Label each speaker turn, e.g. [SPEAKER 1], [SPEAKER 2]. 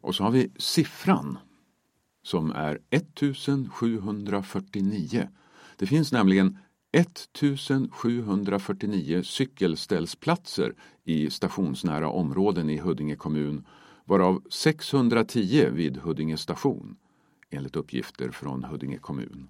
[SPEAKER 1] Och så har vi siffran som är 1749. Det finns nämligen 1749 cykelställsplatser i stationsnära områden i Huddinge kommun varav 610 vid Huddinge station enligt uppgifter från Huddinge kommun.